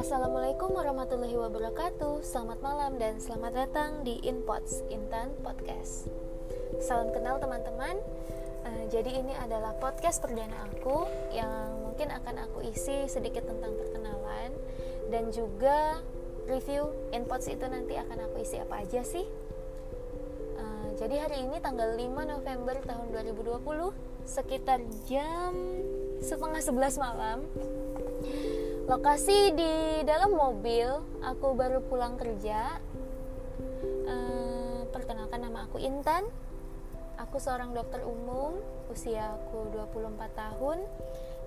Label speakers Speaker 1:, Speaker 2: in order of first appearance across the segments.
Speaker 1: Assalamualaikum warahmatullahi wabarakatuh. Selamat malam dan selamat datang di Inpots Intan Podcast. Salam kenal teman-teman. Uh, Jadi ini adalah podcast perdana aku Yang mungkin akan aku isi sedikit tentang perkenalan Dan juga review Inpots itu nanti akan aku isi apa aja sih Jadi hari ini tanggal 5 November tahun 2020 Sekitar jam setengah 11 malam lokasi di dalam mobil aku baru pulang kerja. Uh, perkenalkan nama aku Intan. Aku seorang dokter umum usia aku 24 tahun.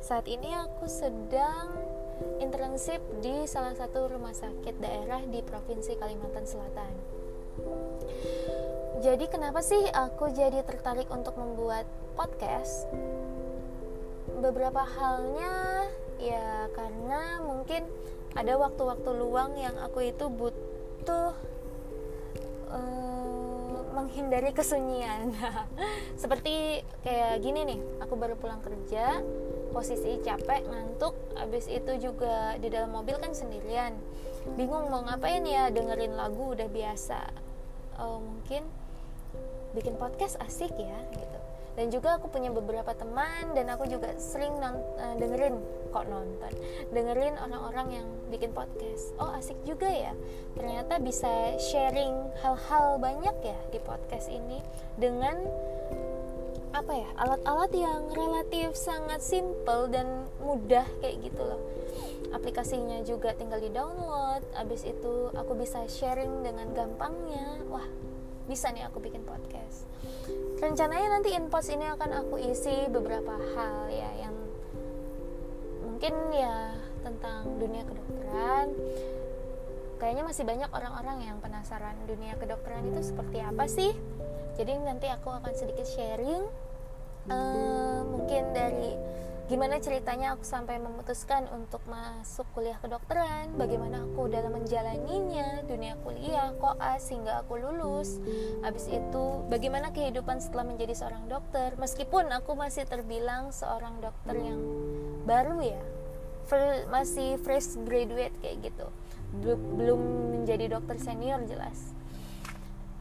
Speaker 1: Saat ini aku sedang internship di salah satu rumah sakit daerah di provinsi Kalimantan Selatan jadi kenapa sih aku jadi tertarik untuk membuat podcast? Beberapa halnya ya karena mungkin ada waktu-waktu luang yang aku itu butuh uh, menghindari kesunyian. Seperti kayak gini nih aku baru pulang kerja posisi capek ngantuk abis itu juga di dalam mobil kan sendirian. Bingung mau ngapain ya dengerin lagu udah biasa uh, mungkin bikin podcast asik ya gitu. Dan juga aku punya beberapa teman dan aku juga sering non, uh, dengerin kok nonton dengerin orang-orang yang bikin podcast. Oh asik juga ya. Ternyata bisa sharing hal-hal banyak ya di podcast ini dengan apa ya alat-alat yang relatif sangat simple dan mudah kayak gitu loh. Aplikasinya juga tinggal di download abis itu aku bisa sharing dengan gampangnya. Wah bisa nih aku bikin podcast. Rencananya nanti inpost ini akan aku isi beberapa hal ya yang mungkin ya tentang dunia kedokteran. Kayaknya masih banyak orang-orang yang penasaran dunia kedokteran itu seperti apa sih? Jadi nanti aku akan sedikit sharing uh, mungkin dari gimana ceritanya aku sampai memutuskan untuk masuk kuliah kedokteran bagaimana aku dalam menjalaninya dunia kuliah koas hingga aku lulus. Habis itu bagaimana kehidupan setelah menjadi seorang dokter? Meskipun aku masih terbilang seorang dokter yang baru ya masih fresh graduate kayak gitu. Belum menjadi dokter senior jelas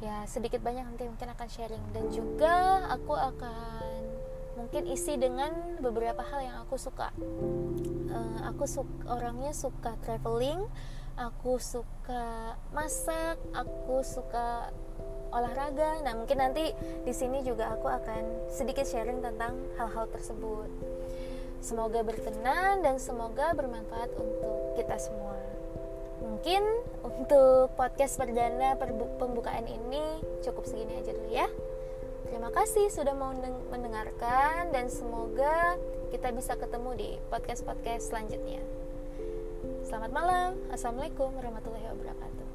Speaker 1: ya sedikit banyak nanti mungkin akan sharing. Dan juga aku akan mungkin isi dengan beberapa hal yang aku suka. Uh, aku suka orangnya suka traveling aku suka masak aku suka olahraga. Nah mungkin nanti di sini juga aku akan sedikit sharing tentang hal-hal tersebut. Semoga berkenan dan semoga bermanfaat untuk kita semua mungkin untuk podcast perdana pembukaan ini cukup segini aja dulu ya Terima kasih sudah mau mendengarkan dan semoga kita bisa ketemu di podcast-podcast selanjutnya. Selamat malam. Assalamualaikum warahmatullahi wabarakatuh.